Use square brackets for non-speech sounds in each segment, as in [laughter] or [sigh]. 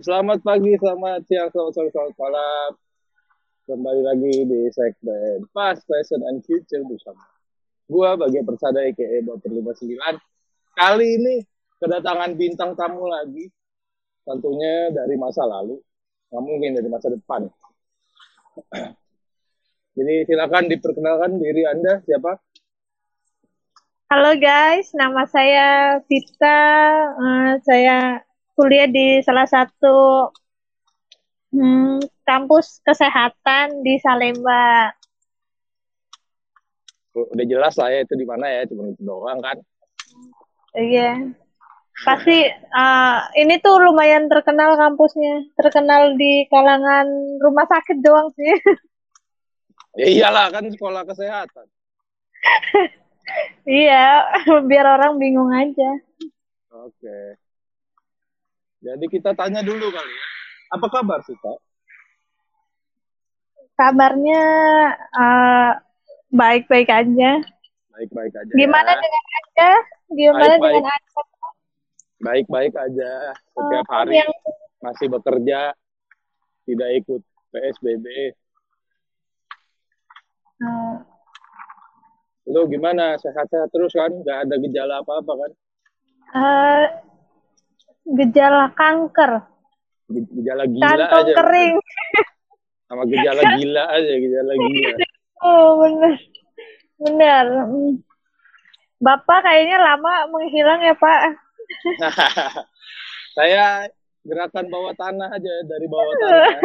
Selamat pagi, selamat siang, selamat sore, selamat malam. Kembali lagi di segmen Past, Present, and Future bersama gua bagian persada EKE 259. Kali ini kedatangan bintang tamu lagi, tentunya dari masa lalu, nggak mungkin dari masa depan. [clears throat] Jadi silakan diperkenalkan diri Anda siapa? Halo guys, nama saya Vita. Uh, saya kuliah di salah satu hmm, kampus kesehatan di Salemba. Udah jelas lah ya itu di mana ya, cuma itu doang kan? Iya. Pasti uh, ini tuh lumayan terkenal kampusnya, terkenal di kalangan rumah sakit doang sih. Ya iyalah kan sekolah kesehatan. [laughs] iya, biar orang bingung aja. Oke. Jadi kita tanya dulu kali ya. Apa kabar sih, Kak? Kabarnya uh, baik-baik aja. Baik-baik aja. Gimana ya. dengan Anda? Gimana Baik-baik. dengan Anda? Baik-baik aja. Setiap Oh, hari yang masih bekerja, tidak ikut PSBB. uh, Lu gimana? Sehat-sehat terus kan? Gak ada gejala apa-apa kan? uh, gejala kanker, Ge- Gejala gila kantong aja. kering. [laughs] Sama gejala gila aja, gejala gila. [laughs] Oh. Bener. Hmm. Bapak kayaknya lama menghilang ya, Pak. [laughs] Saya gerakan bawah tanah aja dari bawah tanah.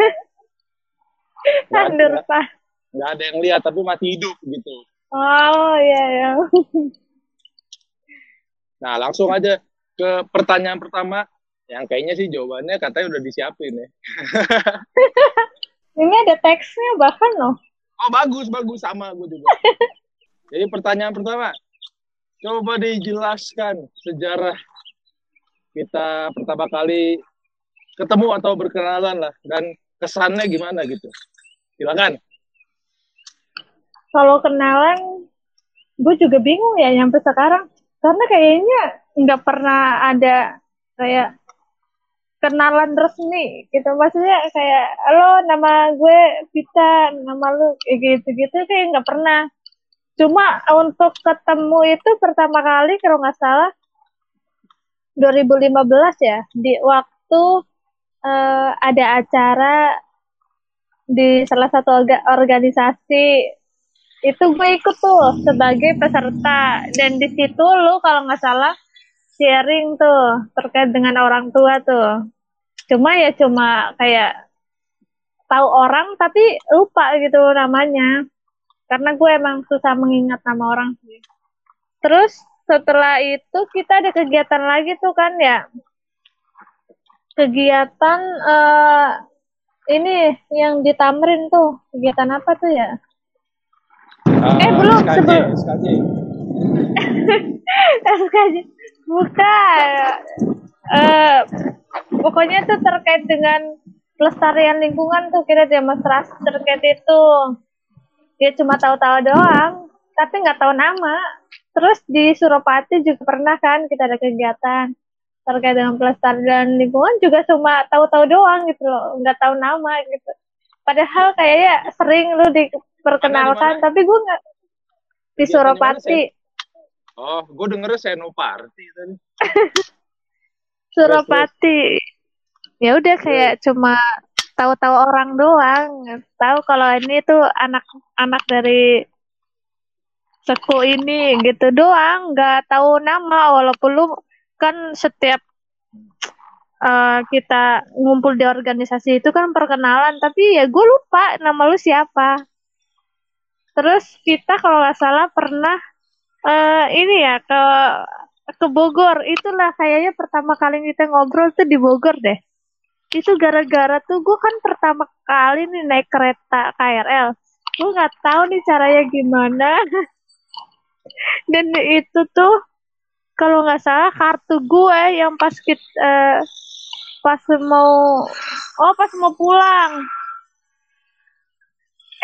Ada, Pak. nggak ada yang lihat tapi masih hidup gitu. Oh, iya, iya. Nah, langsung aja ke pertanyaan pertama yang kayaknya sih jawabannya katanya udah disiapin ya. [laughs] Ini ada teksnya bahkan loh. Oh, bagus, bagus sama gue juga. [laughs] Jadi pertanyaan pertama, coba dijelaskan sejarah kita pertama kali ketemu atau berkenalan lah dan kesannya gimana gitu. Silakan. Kalau kenalan, gue juga bingung ya nyampe sekarang. Karena kayaknya nggak pernah ada kayak kenalan resmi gitu. Maksudnya kayak, lo nama gue Vita, nama lu kayak gitu-gitu kayak nggak pernah. Cuma untuk ketemu itu pertama kali kalau nggak salah 2015 ya, di waktu eh, ada acara di salah satu orga- organisasi itu gue ikut tuh sebagai peserta dan di situ lu kalau nggak salah sharing tuh terkait dengan orang tua tuh. Cuma ya cuma kayak tahu orang tapi lupa gitu namanya. Karena gue emang susah mengingat nama orang sih. Terus setelah itu kita ada kegiatan lagi tuh kan ya. Kegiatan eh ini yang di Tamrin tuh. Kegiatan apa tuh ya? Eh, belum, SKJ, sebelum. SKJ. SKJ [laughs] bukan. Eh pokoknya tuh terkait dengan pelestarian lingkungan tuh kita demonstrasi terkait itu. Dia cuma tahu-tahu doang tapi nggak tahu nama. Terus di Suropati juga pernah kan kita ada kegiatan terkait dengan pelestarian lingkungan juga cuma tahu-tahu doang gitu loh nggak tahu nama gitu. Padahal kayaknya sering lu diperkenalkan tapi gue nggak di mana, Suropati Oh, gue dengernya Senoparty tadi. [laughs] Suropati. Ya udah kayak cuma tahu-tahu orang doang. Tahu kalau ini tuh anak-anak dari seku ini gitu doang, nggak tahu nama walaupun lu kan setiap eh, kita ngumpul di organisasi itu kan perkenalan, tapi ya gue lupa nama lu siapa. Terus kita kalau nggak salah pernah eh, ini ya ke ke Bogor. Itulah kayaknya pertama kali kita ngobrol tuh di Bogor deh. Itu gara-gara tuh gue kan pertama kali nih naik kereta KRL gue nggak tahu nih caranya gimana. [laughs] Dan itu tuh kalau nggak salah kartu gue yang pas kit eh, pas mau oh pas mau pulang.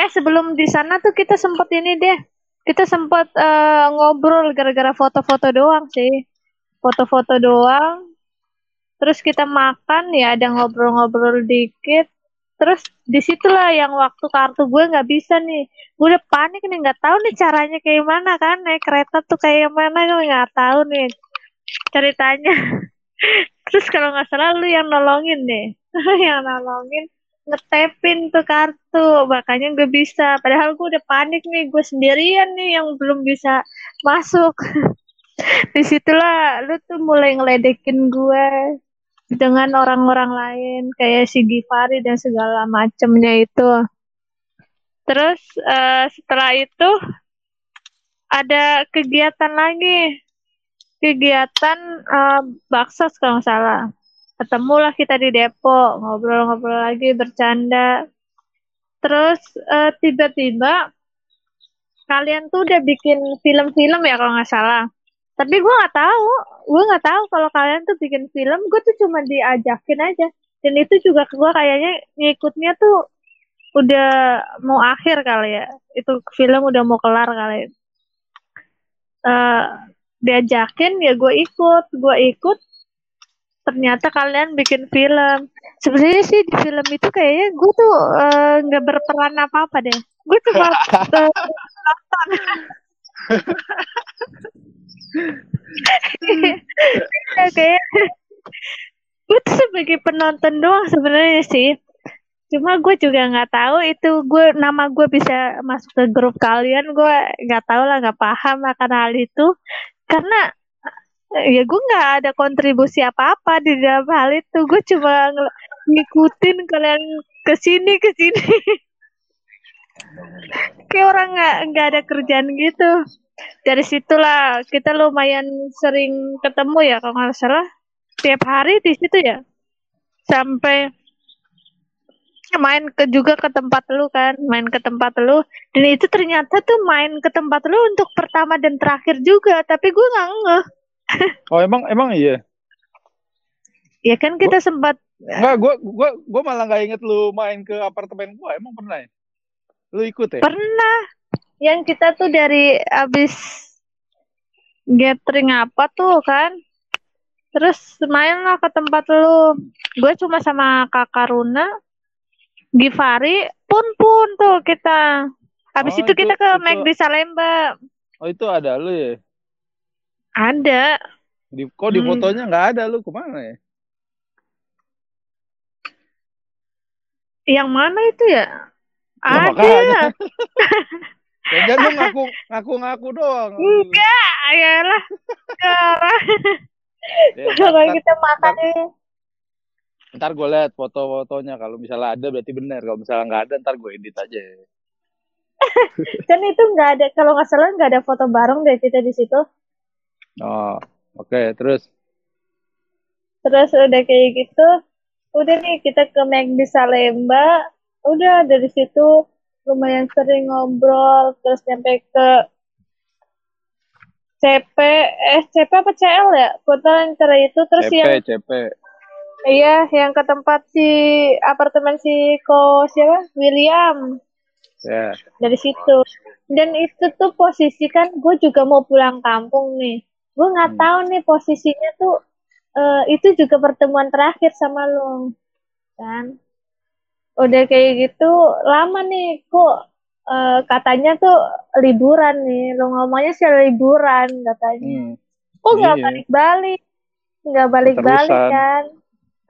Eh sebelum di sana tuh kita sempet ini deh kita sempat eh, ngobrol gara-gara foto-foto doang sih. Foto-foto doang. Terus kita makan ya ada ngobrol-ngobrol dikit. Terus di situlah yang waktu kartu gue nggak bisa nih. Gue udah panik nih nggak tahu nih caranya kayak mana kan. Naik kereta tuh kayak mana gue nggak tahu nih ceritanya. [laughs] Terus kalau nggak salah lu yang nolongin nih. [laughs] Yang nolongin ngetepin tuh kartu makanya gue bisa padahal gue udah panik nih gue sendirian nih yang belum bisa masuk [laughs] di situlah lu tuh mulai ngeledekin gue dengan orang-orang lain kayak si Givari dan segala macamnya itu. Terus uh, setelah itu ada kegiatan lagi, kegiatan uh, bakso kalau nggak salah. Ketemulah kita di Depok, ngobrol-ngobrol lagi, bercanda. Terus uh, tiba-tiba kalian tuh udah bikin film-film ya kalau nggak salah. Tapi gue nggak tahu gue nggak tahu kalau kalian tuh bikin film gue tuh cuma diajakin aja. Dan itu juga gue kayaknya ngikutnya tuh udah mau akhir kali ya. Itu film udah mau kelar kali. Uh, diajakin ya gue ikut gue ikut ternyata kalian bikin film. Sebenarnya sih di film itu kayaknya gue tuh eh, nggak uh, berperan apa apa deh. Gue cuma nonton [laughs] kayak gue tuh sebagai penonton doang sebenarnya sih. Cuma gue juga nggak tahu itu gue nama gue bisa masuk ke grup kalian gue nggak tahu lah nggak paham akan hal itu. Karena ya gue nggak ada kontribusi apa apa di dalam hal itu. Gue cuma ngikutin kalian ke sini ke sini. [laughs] Kayak orang nggak nggak ada kerjaan gitu. Dari situlah kita lumayan sering ketemu ya kalau nggak salah. Tiap hari di situ ya. Sampai main ke juga ke tempat lu kan main ke tempat lu. Dan itu ternyata tuh main ke tempat lu untuk pertama dan terakhir juga. Tapi gue nggak ngeh oh emang emang iya? Ya kan kita gua, sempat nggak gue gue gue malah nggak inget lu main ke apartemen gue emang pernah ya? Lu ikut ya? Pernah. Yang kita tuh dari abis gathering apa tuh kan? Terus main lah ke tempat lu. Gue cuma sama kakak Runa Givari pun pun tuh kita. Habis oh, itu, itu kita ke. McD Salemba. Oh itu ada lu ya ada di kok di hmm. fotonya nggak ada lu ke mana ya yang mana itu ya, ya ada Jangan [laughs] lu ngaku ngaku ngaku doang. Enggak, ayalah. Ya, Kalau kita makan ya. Ntar gue liat foto-fotonya kalau misalnya ada berarti benar kalau misalnya nggak ada ntar gue edit aja. [laughs] kan itu nggak ada kalau nggak salah nggak ada foto bareng deh kita di situ. Oh oke okay, terus. Terus udah kayak gitu, udah nih kita ke di Salemba, udah dari situ lumayan sering ngobrol terus sampai ke CP eh CP apa CL ya? Yang cerai itu terus CP, yang CP iya yang ke tempat si apartemen si ko siapa? William. Ya. Yeah. dari situ. Dan itu tuh posisi kan gue juga mau pulang kampung nih gue nggak hmm. tahu nih posisinya tuh uh, itu juga pertemuan terakhir sama lo kan udah kayak gitu lama nih kok uh, katanya tuh liburan nih lo ngomongnya sih liburan katanya hmm. kok nggak iya. balik balik nggak balik balik kan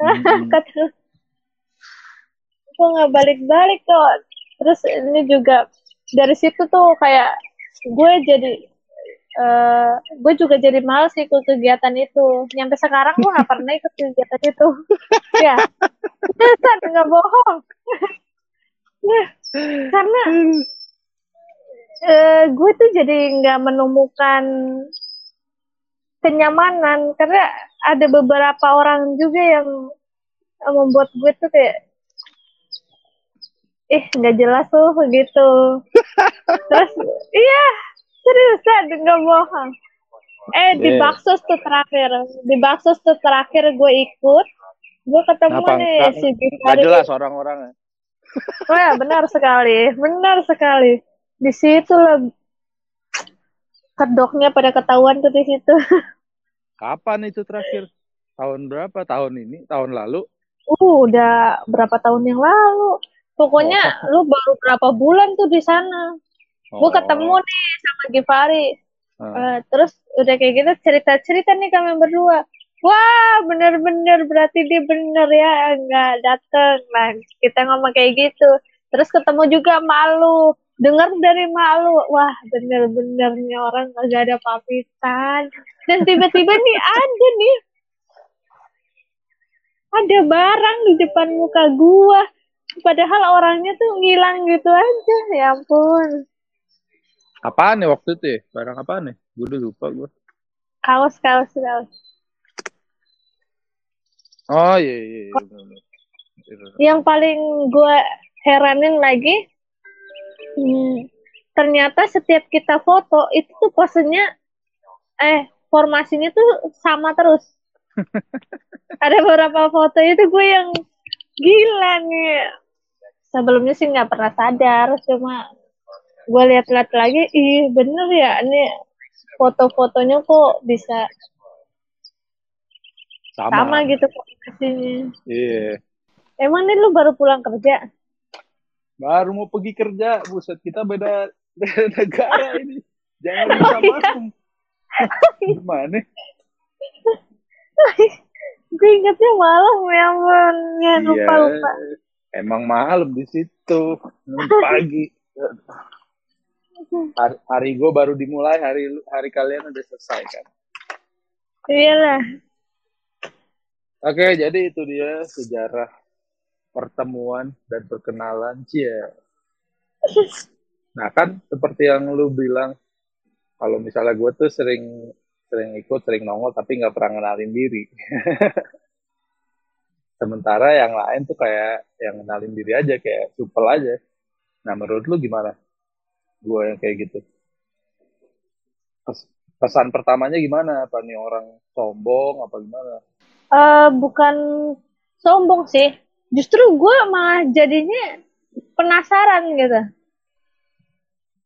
hmm. [laughs] kok nggak balik balik kok terus ini juga dari situ tuh kayak gue jadi uh, gue juga jadi males ikut kegiatan itu. Nyampe sekarang gue gak pernah ikut kegiatan itu. [laughs] ya, kan nggak bohong. ya, karena uh, gue tuh jadi nggak menemukan kenyamanan karena ada beberapa orang juga yang membuat gue tuh kayak eh nggak jelas tuh gitu [laughs] terus iya seriusan nggak bohong. Eh di yeah. bakso tuh terakhir. Di bakso tuh terakhir gue ikut gue ketemu Kenapa? nih gak, si Gak jelas orang-orangnya oh ya benar sekali benar sekali. Di situ lah kedoknya pada ketahuan tuh di situ. Kapan itu terakhir? Tahun berapa? Tahun ini? Tahun lalu? Uh udah berapa tahun yang lalu. Pokoknya oh. lu baru berapa bulan tuh di sana oh. gue ketemu nih sama Givari. Hmm. uh, terus udah kayak gitu cerita cerita nih kami berdua. Wah bener-bener berarti dia bener ya nggak dateng. Nah kita ngomong kayak gitu. Terus ketemu juga malu. Dengar dari malu. Wah bener-benernya orang gak ada papitan. Dan tiba-tiba nih ada nih. Ada barang di depan muka gua. Padahal orangnya tuh ngilang gitu aja. Ya ampun apaan nih waktu itu ya? Barang apa nih? Gue udah lupa gue kaos kaos kaos. Oh iya iya, iya. yang paling gue heranin lagi hmm, ternyata setiap kita foto itu tuh posenya eh formasinya tuh sama terus. [laughs] Ada beberapa foto itu gue yang gila nih. Sebelumnya sih nggak pernah sadar cuma gue lihat-lihat lagi ih bener ya ini foto-fotonya kok bisa sama, sama gitu formasinya iya. Emang nih lu baru pulang kerja? Baru mau pergi kerja buset kita beda, [laughs] beda negara ini. Jangan [laughs] bisa masuk. Gimana? [laughs] Gue ingetnya malam ya ampun. Ya lupa iya, lupa. Emang malam di situ. Pagi [laughs] hari, hari gue baru dimulai hari hari kalian udah selesai kan? Iyalah. Oke jadi itu dia sejarah pertemuan dan perkenalan cia [laughs] nah kan seperti yang lu bilang kalau misalnya gue tuh sering sering ikut sering nongol tapi nggak pernah kenalin diri. [laughs] Sementara yang lain tuh kayak yang kenalin diri aja kayak supel aja. Nah menurut lu gimana gue yang kayak gitu. Pesan pertamanya gimana? Apa nih orang sombong apa gimana? Uh, bukan sombong sih. Justru gue malah jadinya penasaran gitu.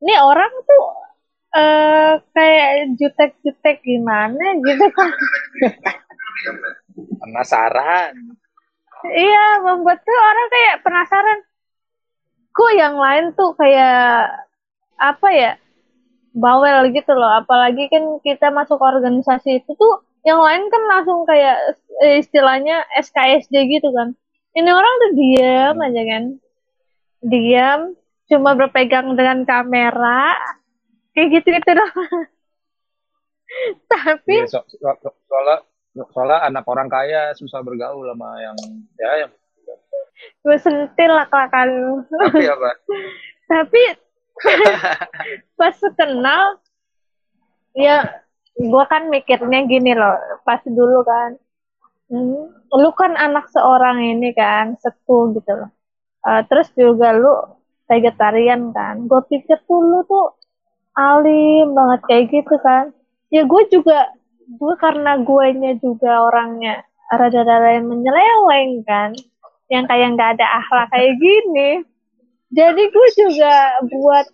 Ini orang tuh uh, kayak jutek-jutek gimana gitu kan? [laughs] Penasaran. Iya membuat tuh orang kayak penasaran. Kok yang lain tuh kayak apa ya bawel gitu loh. Apalagi kan kita masuk organisasi itu tuh yang lain kan langsung kayak eh, istilahnya SKSD gitu kan. Ini orang tuh diam aja kan. Diam cuma berpegang dengan kamera. Kayak gitu gitu loh [laughs] tapi ya, so, so, so, soalnya soalnya anak orang kaya susah bergaul sama yang ya yang gue sentil lah kelakan. Tapi apa? [laughs] Tapi [laughs] pas kenal ya gue kan mikirnya gini loh pas dulu kan hmm, lu kan anak seorang ini kan setu gitu loh. Uh, terus juga lu vegetarian kan gue pikir tuh lu tuh alim banget kayak gitu kan. Ya gue juga gue karena gue nya juga orangnya rada-rada yang menyeleweng kan yang kayak nggak ada akhlak kayak gini jadi gue juga buat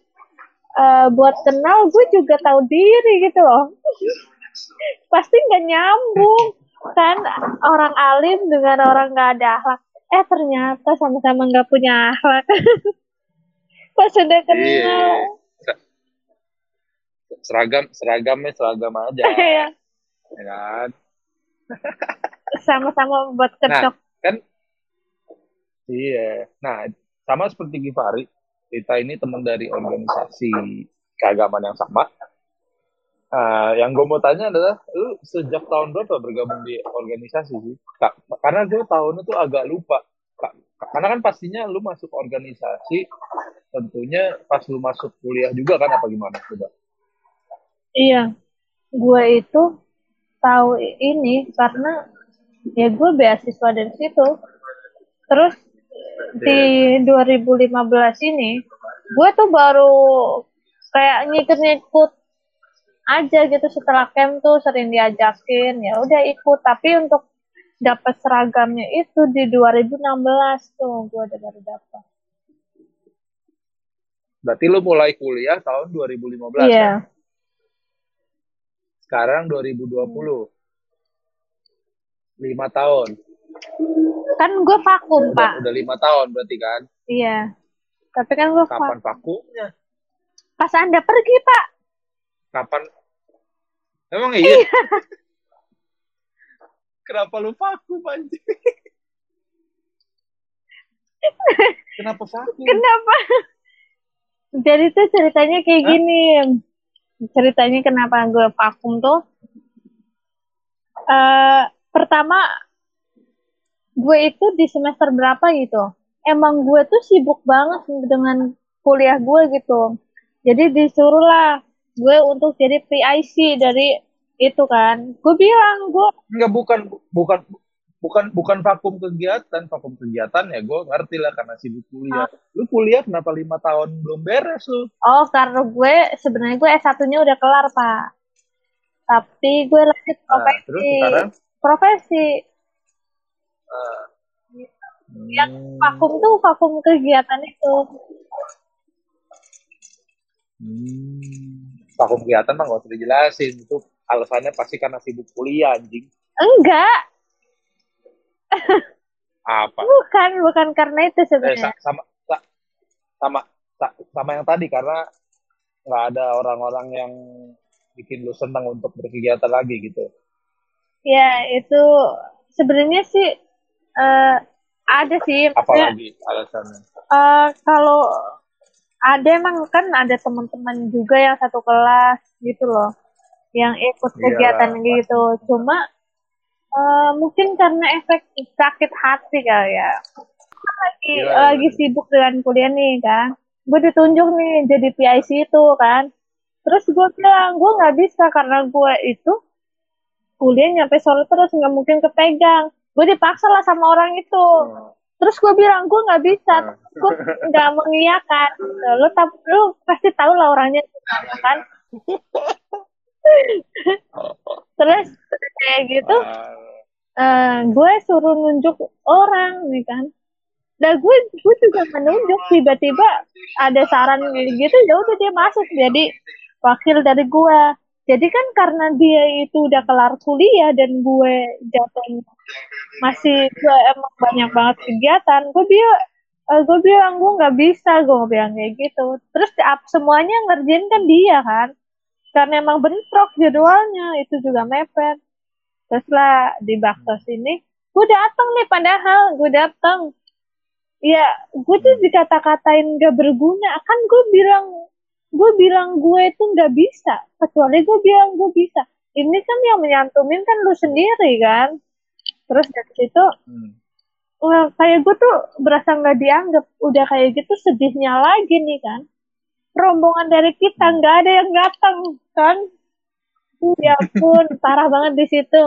uh, buat kenal gue juga tahu diri gitu loh. Pasti nggak nyambung. Kan orang alim dengan orang nggak ada akhlak. Eh ternyata sama-sama nggak punya akhlak. [laughs] Pas udah kenal. Iya. seragam seragamnya seragam aja. [laughs] Iya. ya kan? [laughs] Sama-sama buat kecok. nah, kan? Iya. Nah sama seperti Givari kita ini teman dari organisasi keagamaan yang sama Uh, yang gue mau tanya adalah, lu sejak tahun berapa bergabung di organisasi sih? Karena gue tahun itu agak lupa. Karena kan pastinya lu masuk organisasi, tentunya pas lu masuk kuliah juga kan apa gimana? Coba. Iya, gue itu tahu ini karena ya gue beasiswa dari situ. Terus di 2015 ini, gue tuh baru kayak nyikut-nyikut aja gitu setelah camp tuh sering diajakin ya udah ikut tapi untuk dapat seragamnya itu di 2016 tuh gue udah baru dapat. Berarti lu mulai kuliah tahun 2015 yeah. kan? Sekarang 2020. Hmm. lima tahun kan gue vakum udah, pak. udah lima tahun berarti kan? Iya. Tapi kan gue kapan vakum. vakumnya? Pas anda pergi pak. Kapan? Emang iya? [laughs] Kenapa lu vakum anjing? [laughs] Kenapa vakum? Kenapa? Jadi tuh ceritanya kayak Hah? gini. Ceritanya kenapa gue vakum tuh? Eh pertama gue itu di semester berapa gitu? Emang gue tuh sibuk banget dengan kuliah gue gitu. Jadi disuruh lah gue untuk jadi PIC dari itu kan. Gue bilang gue Enggak bukan bukan bukan bukan vakum kegiatan. Vakum kegiatan ya gue ngerti lah karena sibuk kuliah. Lu kuliah kenapa lima tahun belum beres lu? Oh karena gue sebenarnya gue S 1 nya udah kelar pak. Tapi gue lanjut nah, profesi. terus sekarang? Profesi Yang hmm, vakum tuh vakum kegiatan itu. Hmm, vakum kegiatan mah gak usah dijelasin. Itu alasannya pasti karena sibuk kuliah anjing. Enggak. Apa? Bukan bukan karena itu eh, sebenarnya. sa- sama sa- sama sa- sama yang tadi karena nggak ada orang-orang yang bikin lu senang untuk berkegiatan lagi gitu. Ya itu sebenarnya sih eh, ada sih apalagi alasannya? eh, kalau ada emang kan ada teman-teman juga yang satu kelas gitu loh yang ikut Iyalah, kegiatan gitu. Cuma eh, mungkin karena efek sakit hati kali ya. Lagi Iya, lagi iya. sibuk dengan kuliah nih kan. Gue ditunjuk nih jadi PIC itu kan. Terus gue bilang gue nggak bisa karena gue itu kuliah nyampe sore terus nggak mungkin kepegang gue dipaksa lah sama orang itu. Terus gue bilang gue nggak bisa. Hmm. gue nggak mengiyakan. Lo tau lo pasti tahu lah orangnya kan? [laughs] Terus kayak gitu eh gue suruh nunjuk orang nih kan? Dan gue gue juga menunjuk tiba-tiba ada saran gitu ya udah dia masuk jadi wakil dari gue jadi kan karena dia itu udah kelar kuliah dan gue jatuh masih gue emang banyak banget kegiatan gue bilang gue bilang gue nggak bisa gue bilang kayak gitu. Terus up semuanya ngerjain kan dia kan. Karena emang bentrok jadwalnya itu juga mepet. Terus lah di Baktos ini gue datang nih padahal gue datang ya gue tuh dikata-katain gak berguna. Kan gue bilang gue bilang gue itu nggak bisa. Kecuali gue bilang gue bisa. Ini kan yang menyantumin kan lu sendiri kan? Terus dari situ Hmm. wah, kayak gue tuh berasa nggak dianggap. Udah kayak gitu sedihnya lagi nih kan? Rombongan dari kita nggak ada yang datang kan? Ya pun [laughs] parah banget di situ.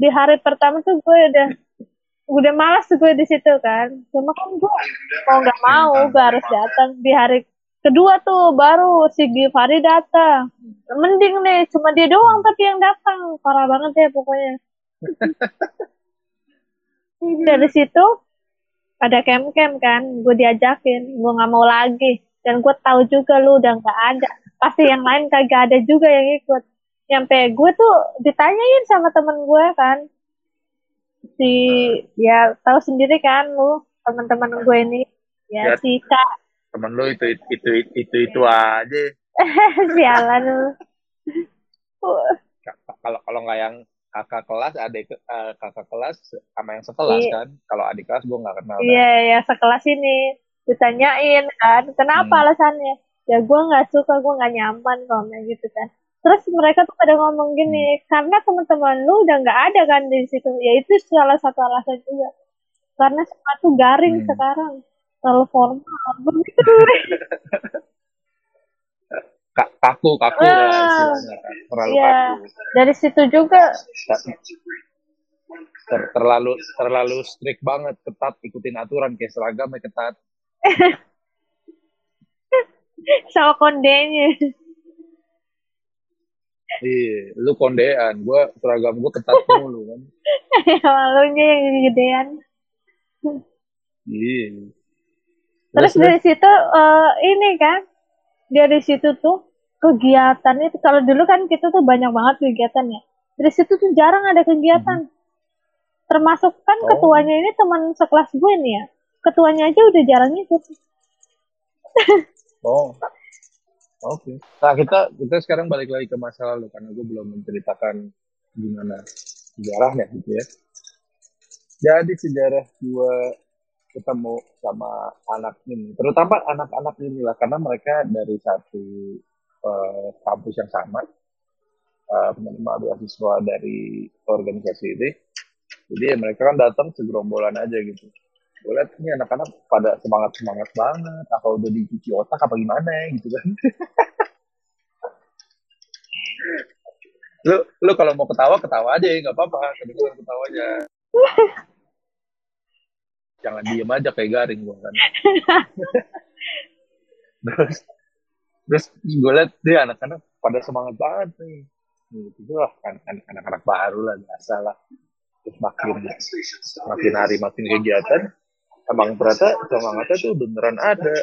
Di hari pertama tuh gue udah udah malas gue di situ kan? Cuma kan gue mau nggak mau gue harus datang di hari kedua tuh baru si Givari datang. Mending nih cuma dia doang tapi yang datang. Parah banget ya pokoknya. [laughs] Dari situ ada camp camp kan gue diajakin. Gue nggak mau lagi. Dan gue tahu juga lu udah nggak ada. Pasti yang lain kagak ada juga yang ikut. Nyampe gue tuh ditanyain sama temen gue kan. Si ya tahu sendiri kan lu teman-teman gue ini. Ya Ya. si kak temen lu itu itu itu itu, itu aja. [laughs] Sialan lu. Ka- kalau kalau nggak yang kakak kelas adik eh, kakak kelas sama yang sekelas Iya. kan. Kalau adik kelas gue nggak kenal iya ya sekelas ini. Ditanyain kan kenapa Hmm. alasannya? Ya gue nggak suka gue nggak nyaman kalau gitu kan. Terus mereka tuh pada ngomong gini karena teman-teman lu udah nggak ada kan di situ. Ya itu salah satu alasan juga. Karena semua tuh garing Hmm. sekarang terlalu formal begitu [laughs] Ka- kaku kaku Ah. lah istilahnya kan. Terlalu Iya. kaku. Dari situ juga Ter- terlalu terlalu strict banget ketat ikutin aturan kayak seragamnya ketat. [laughs] Sama kondenya iya lu kondean gue seragam gue ketat [laughs] mulu kan. Malunya yang gedean. Iya terus dari situ eh, ini kan dari situ tuh kegiatan itu kalau dulu kan kita tuh banyak banget kegiatan ya dari situ tuh jarang ada kegiatan termasuk kan Oh. ketuanya ini teman sekelas gue nih ya ketuanya aja udah jarang ikut [laughs] Oh. Oke. Nah, kita kita sekarang balik lagi ke masa lalu karena gue belum menceritakan gimana sejarahnya gitu ya. Jadi sejarah gue ketemu sama anak ini, terutama anak-anak ini lah karena mereka dari satu eh, kampus yang sama, eh, menerima beasiswa dari organisasi ini. Jadi ya mereka kan datang segerombolan aja gitu. Gue liat ini anak-anak pada semangat-semangat banget, apa udah dicuci otak apa gimana gitu kan. [laughs] lu lu kalau mau ketawa ketawa aja ya nggak apa-apa kedengeran ketawanya [laughs] jangan diem aja kayak garing gua kan. [laughs] Terus terus gue liat dia anak-anak pada semangat banget nih. Gitu lah kan an- anak-anak baru lah biasa lah. Terus makin makin hari makin kegiatan emang ternyata semangatnya tuh beneran ada.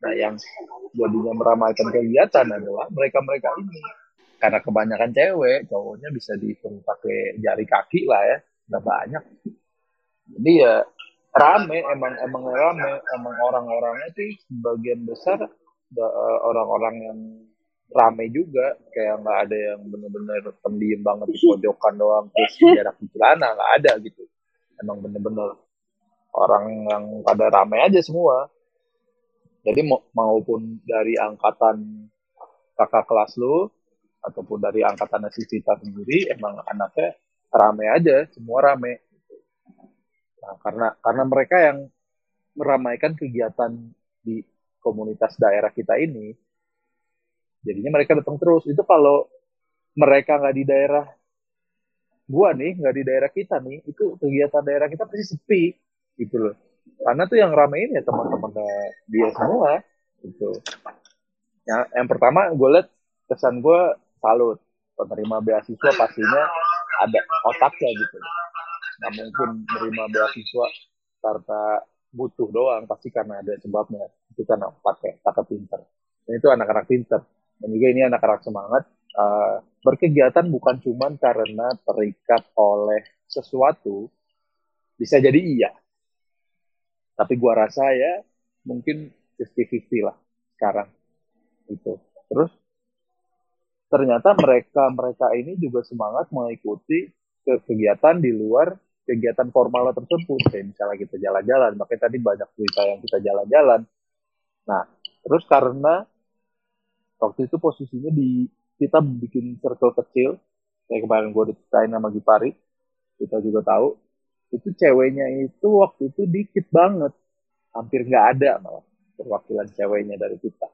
Nah yang jadinya meramaikan kegiatan adalah mereka-mereka ini. Karena kebanyakan cewek cowoknya bisa dihitung pakai jari kaki lah ya nggak banyak. Jadi ya rame emang emang rame emang orang-orangnya sih sebagian besar eh, orang-orang yang rame juga. Kayak nggak ada yang bener-bener pendiam banget di pojokan doang terus jarak di celana nggak ada gitu. Emang bener-bener orang yang pada rame aja semua. Jadi mau- maupun dari angkatan kakak kelas lu ataupun dari angkatan si Vita sendiri emang anaknya rame aja semua rame nah, karena karena mereka yang meramaikan kegiatan di komunitas daerah kita ini jadinya mereka datang terus. Itu kalau mereka nggak di daerah gua nih nggak di daerah kita nih itu kegiatan daerah kita pasti sepi gitu loh. Karena tuh yang ramein ya teman-teman dia semua gitu. Ya, yang pertama gue liat kesan gue salut. Penerima beasiswa pastinya ada otaknya gitu nggak mungkin menerima beasiswa karena butuh doang pasti karena ada sebabnya. Itu kan pakai kata pinter. Dan itu anak-anak pinter. Dan juga ini anak-anak semangat. Eh, berkegiatan bukan cuman karena terikat oleh sesuatu bisa jadi iya. Tapi gua rasa ya mungkin 50-50 lah sekarang. Itu terus ternyata mereka mereka ini juga semangat mengikuti ke kegiatan di luar kegiatan formal tersebut kayak misalnya kita jalan-jalan makanya tadi banyak cerita yang kita jalan-jalan. Nah terus karena waktu itu posisinya di kita bikin circle kecil kayak kemarin gue diceritain sama Gipari kita juga tahu itu ceweknya itu waktu itu dikit banget hampir nggak ada malah perwakilan ceweknya dari kita.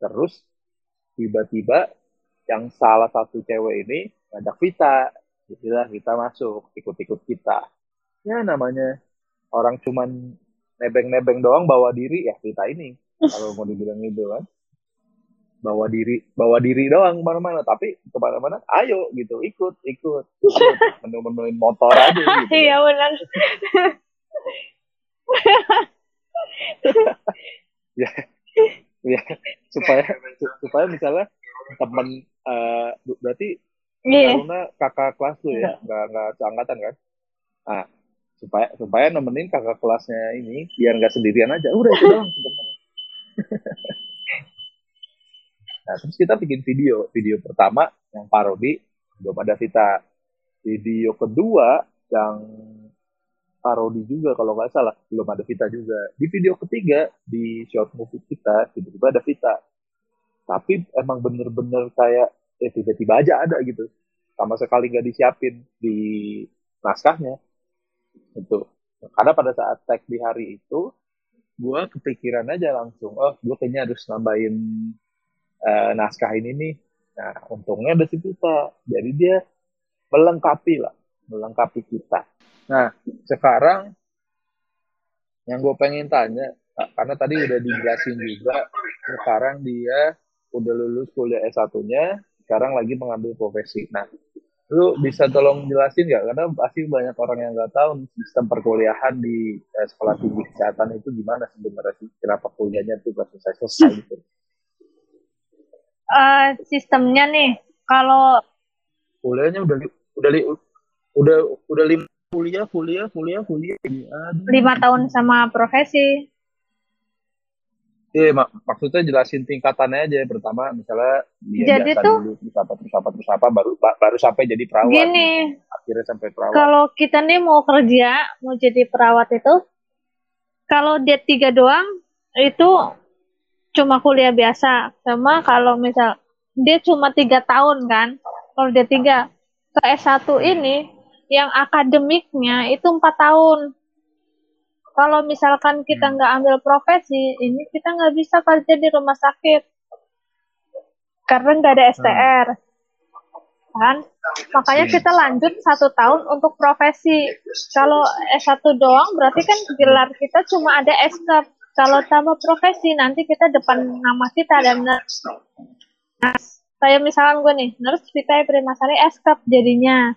Terus tiba-tiba yang salah satu cewek ini ngajak Vita jadilah kita masuk ikut-ikut kita. Ya namanya orang cuman nebeng-nebeng doang bawa diri. Ya Vita ini kalau mau dibilang itu kan. Bawa diri bawa diri doang ke mana-mana. Tapi ke mana-mana ayo gitu. Ikut ikut. [laughs] Menu-menuin motor aja gitu. [laughs] Iya benar. [laughs] Ya ya. Supaya supaya misalnya temen eh, berarti iya. Karuna kakak kelas tuh ya nggak nggak seangkatan kan? Ah supaya supaya nemenin kakak kelasnya ini biar nggak sendirian aja. Udah itu doang sebenarnya. [laughs] Nah terus kita bikin video. Video pertama yang parodi belum ada Vita video kedua yang parodi juga kalau nggak salah belum ada Vita juga. Di video ketiga di short movie kita tiba-tiba ada Vita tapi emang bener-bener kayak eh tiba-tiba aja ada gitu. Sama sekali nggak disiapin di naskahnya. Itu karena pada saat tag di hari itu gue kepikiran aja langsung oh gue kayaknya harus nambahin eh, naskah ini nih. Nah untungnya ada si Vita. Jadi dia melengkapi lah melengkapi kita. Nah sekarang yang gue pengen tanya karena tadi udah dijelasin juga sekarang dia udah lulus kuliah S1-nya sekarang lagi mengambil profesi. Nah lu bisa tolong jelasin nggak? Karena pasti banyak orang yang nggak tahu sistem perkuliahan di eh, sekolah tinggi kesehatan itu gimana sebenarnya sih? Kenapa kuliahnya tuh nggak selesai selesai gitu? Eh, sistemnya nih kalau kuliahnya udah li- udah li- udah udah lima kuliah kuliah kuliah kuliah. lima tahun sama profesi Iya, mak maksudnya jelasin tingkatannya aja. Pertama, misalnya dia Jadi biasa tuh- dulu, terus apa, terus apa, terus apa, baru ba- baru sampai jadi perawat. gini Akhirnya sampai perawat. kalau kita nih mau kerja mau jadi perawat itu kalau dia tiga doang itu cuma kuliah biasa sama kalau misal dia cuma tiga tahun kan kalau dia tiga ke S1 ini yang akademiknya itu empat tahun kalau misalkan kita Hmm. nggak ambil profesi ini kita nggak bisa kerja di rumah sakit. Karena nggak ada STR kan? Makanya Hmm. kita lanjut satu tahun untuk profesi. Kalau S1 doang berarti kan gelar kita cuma ada S-Cup kalau tambah profesi nanti kita depan nama kita dan nah, kayak misalkan gue nih nurse Vita Primasari S-Cup jadinya.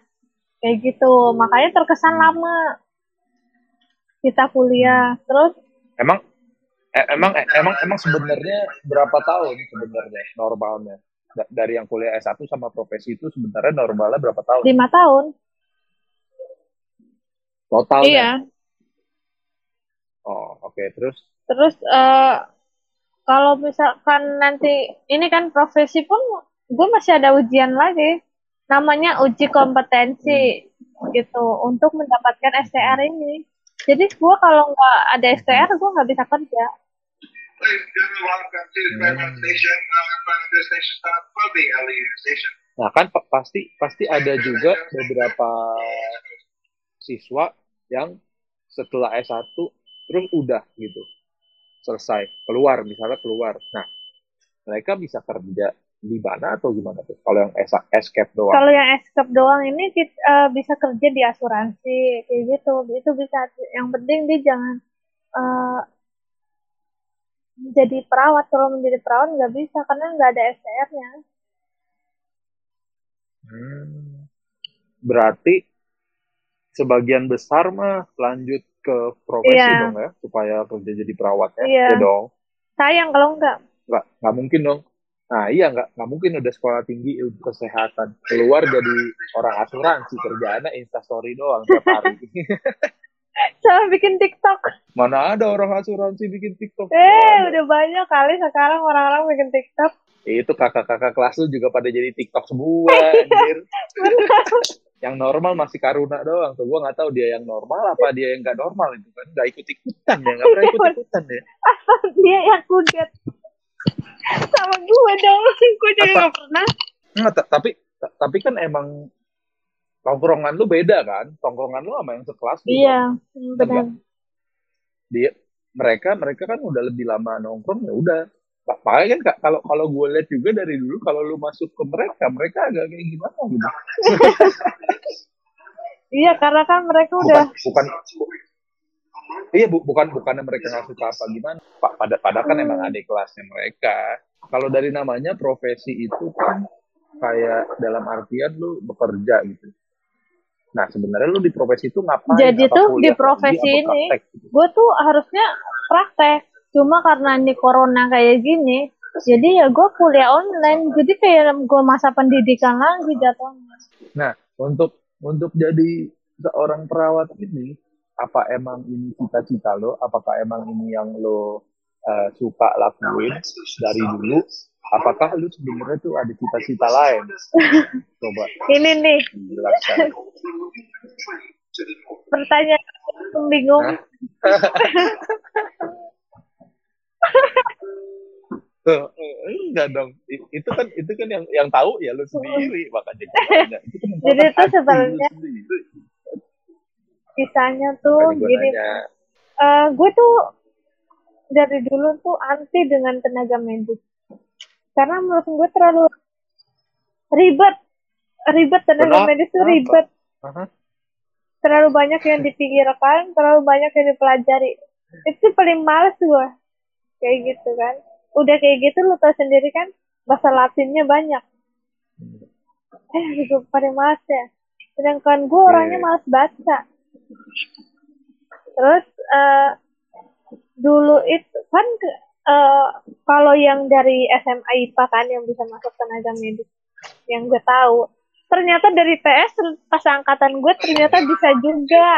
Kayak gitu. Makanya terkesan lama kita kuliah terus Emang eh, emang eh, emang emang sebenarnya berapa tahun sebenarnya normalnya Da- dari yang kuliah S1 sama profesi itu sebenarnya normalnya berapa tahun? lima tahun Totalnya. iya Oh, oke. Terus Terus eh kalau misalkan nanti ini kan profesi pun gue masih ada ujian lagi. Namanya uji kompetensi gitu untuk mendapatkan STR ini. Jadi gue kalau nggak ada STR gue nggak bisa kerja. Station. Nah kan pa- pasti pasti ada juga beberapa siswa yang setelah S1 terus udah gitu selesai keluar misalnya keluar. Nah mereka bisa kerja di mana atau gimana tuh? Kalau yang escape doang. Kalau yang escape doang ini kita, eh, bisa kerja di asuransi kayak gitu. Itu bisa. Yang penting dia jangan eh, jadi perawat. Kalau menjadi perawat nggak bisa karena nggak ada STR-nya. Hmm. Berarti sebagian besar mah lanjut ke profesi Iya. dong ya supaya kerja jadi perawat ya, Iya. Ya dong. Sayang kalau nggak. nggak nggak mungkin dong nah iya nggak nggak mungkin udah sekolah tinggi ilmu kesehatan. Keluar jadi orang asuransi kerjaannya instastory doang tiap hari. [laughs] Sama bikin TikTok. mana ada orang asuransi bikin tiktok? Eh, udah banyak kali sekarang orang-orang bikin TikTok. itu kakak-kakak kelas lu juga pada jadi tiktok semua anjir. [laughs] Yang normal masih karuna doang. Tuh gua nggak tahu dia yang normal apa dia yang nggak normal itu kan. Nggak ikut ikutan ya nggak pernah ikut ikutan ya. [laughs] Dia yang kudet. Sama gue dong. [laughs] Gue juga nggak pernah. Nggak, ta- tapi ta- tapi kan emang tongkrongan lu beda kan tongkrongan lu sama yang sekelas lu Iya, dong. benar. dia mereka mereka kan udah lebih lama nongkrong ya udah Pa- makanya kan kalau kalau gue lihat juga dari dulu kalau lu masuk ke mereka mereka agak kayak gimana gitu [laughs] Iya, karena kan mereka bukan udah bukan iya bu, bukan bukannya mereka nggak suka apa gimana pak pada pada kan Hmm. emang adik kelasnya mereka kalau dari namanya profesi itu kan kayak dalam artian lu bekerja gitu nah sebenarnya lu di profesi itu ngapain Jadi tuh di profesi apa ini, gitu? gue tuh harusnya praktek. Cuma karena ini corona kayak gini, jadi ya gue kuliah online. Jadi kayak gue masa pendidikan lagi jatuhnya. Nah, untuk untuk jadi seorang perawat ini, apa emang ini cita-cita lo? Apakah emang ini yang lo eh, suka lakuin dari dulu? Apakah lu sebenarnya tuh ada cita-cita lain? Coba Ini nih jelaskan. pertanyaan bingung. Tuh, [laughs] eh, enggak dong. Itu kan itu kan yang yang tahu ya lu sendiri, makanya. Itu kan Jadi lu sebenarnya-. Kisahnya tuh gini, nanya. eh gue tuh dari dulu tuh anti dengan tenaga medis. Karena menurut gue terlalu ribet. Ribet tenaga Kenapa? medis tuh ribet. Aha. Terlalu banyak yang dipikirkan, terlalu banyak yang dipelajari. Itu paling males gue. Kayak gitu kan. Udah kayak gitu lu tau sendiri kan, bahasa latinnya banyak. Eh, gue paling males ya. Sedangkan gue orangnya males baca. Terus eh dulu itu kan eh, kalau yang dari SMA IPA kan yang bisa masuk tenaga medis yang gue tahu ternyata dari PS pas angkatan gue ternyata bisa juga.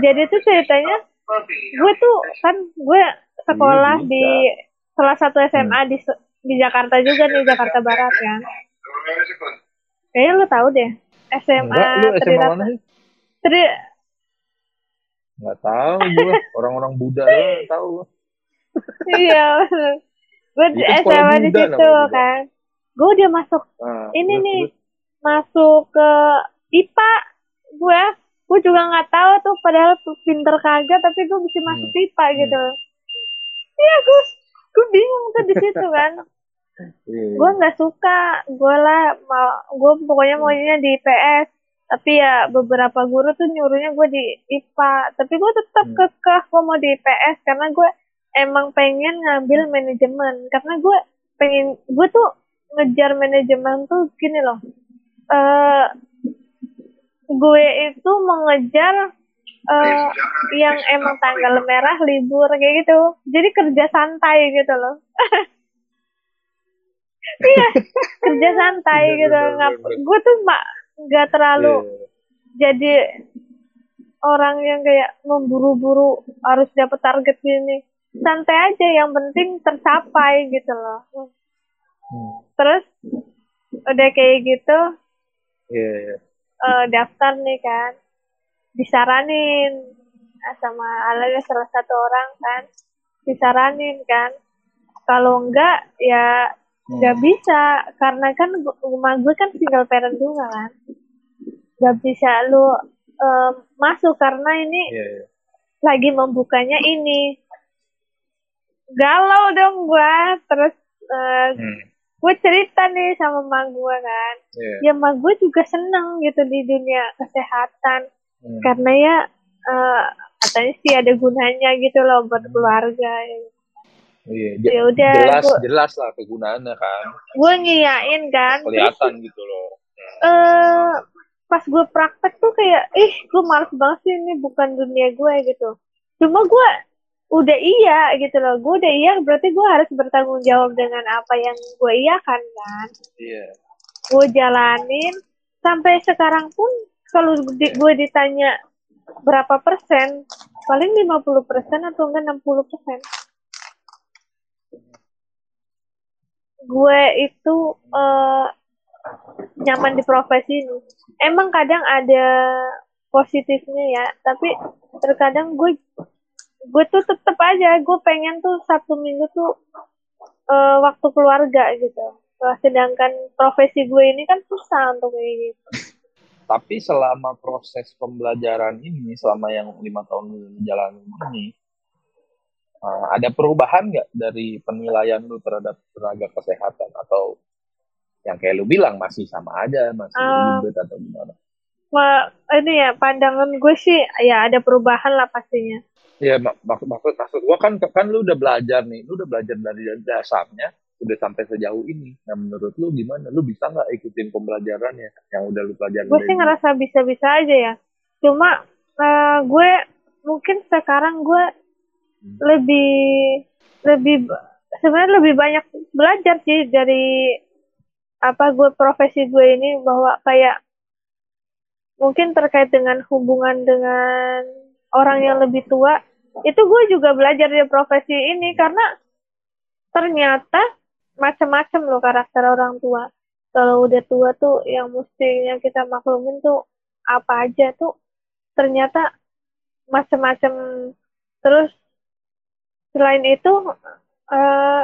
Jadi tuh ceritanya gue tuh kan gue sekolah Iya, di salah satu SMA di di Jakarta juga nih Jakarta Barat kan. Kayaknya lu tahu deh SMA Enggak, lu SMA mana sih? Tri Nggak tahu gue. Orang-orang Buddha doang tahu. iya gue SMA di situ kan gue udah masuk Nah, ini terus- nih terus. masuk ke IPA gue gue juga nggak tahu tuh padahal tuh pinter kagak tapi gue bisa masuk Hmm. IPA gitu iya gue gue bingung tuh di situ kan Iya. gue nggak suka gue lah mau gue pokoknya maunya di IPS tapi ya beberapa guru tuh nyuruhnya gue di IPA tapi gue tetap Hmm. kekeh gue mau di IPS karena gue emang pengen ngambil manajemen. Karena gue pengen gue tuh ngejar manajemen tuh gini loh. Eh gue itu mengejar eh yang emang tanggal merah libur kayak gitu. Jadi kerja santai gitu loh. [laughs] Iya kerja santai Bener, gitu gue tuh mbak nggak terlalu Iya. jadi orang yang kayak memburu-buru harus dapat target gini santai aja yang penting tercapai gitu loh Hmm. terus udah kayak gitu Iya, iya. eh, daftar nih kan disaranin sama alias salah satu orang kan disaranin kan kalau enggak ya Hmm. nggak bisa karena kan rumah gue kan single parent juga kan nggak bisa lu em, masuk karena ini Iya, iya. lagi membukanya ini galau dong gue terus eh, Hmm. gue cerita nih sama emak gue kan Iya. ya emak gue juga seneng gitu di dunia kesehatan Hmm. karena ya eh, katanya sih ada gunanya gitu loh buat keluarga Iya, ya udah jelas gue jelas lah kegunaannya kan. gue ngiyain kan terus Kelihatan gitu loh. eh pas gue praktek tuh kayak ih gue males banget sih ini bukan dunia gue gitu cuma gue udah iya gitu loh gue udah iya berarti gue harus bertanggung jawab dengan apa yang gue iya kan kan Iya. gue jalanin sampai sekarang pun kalau di, gue ditanya berapa persen paling 50 persen atau enggak 60 persen gue itu eh, nyaman di profesi ini emang kadang ada positifnya ya tapi terkadang gue gue tuh tetep aja gue pengen tuh satu minggu tuh eh, waktu keluarga gitu. Nah, sedangkan profesi gue ini kan susah untuk kayak gitu. Tapi selama proses pembelajaran ini, selama yang lima tahun jalan ini, uh, ada perubahan nggak dari penilaian lu terhadap tenaga kesehatan atau yang kayak lu bilang masih sama aja, masih Um, ribet atau gimana? Ma- ini ya pandangan gue sih ya ada perubahan lah pastinya Iya, mak maksud maksud maksud gua kan kan lu udah belajar nih, lu udah belajar dari dasarnya, udah sampai sejauh ini. Nah, menurut lu gimana? Lu bisa nggak ikutin pembelajarannya yang udah lu pelajarin? gue sih ngerasa bisa-bisa aja ya cuma eh, gue mungkin sekarang gue. Lebih lebih sebenarnya lebih banyak belajar sih dari apa gue profesi gue ini bahwa kayak mungkin terkait dengan hubungan dengan orang yang lebih tua itu gue juga belajar dari profesi ini karena ternyata macam-macam loh karakter orang tua. Kalau udah tua tuh yang mestinya kita maklumin tuh apa aja tuh ternyata macam-macam terus selain itu eh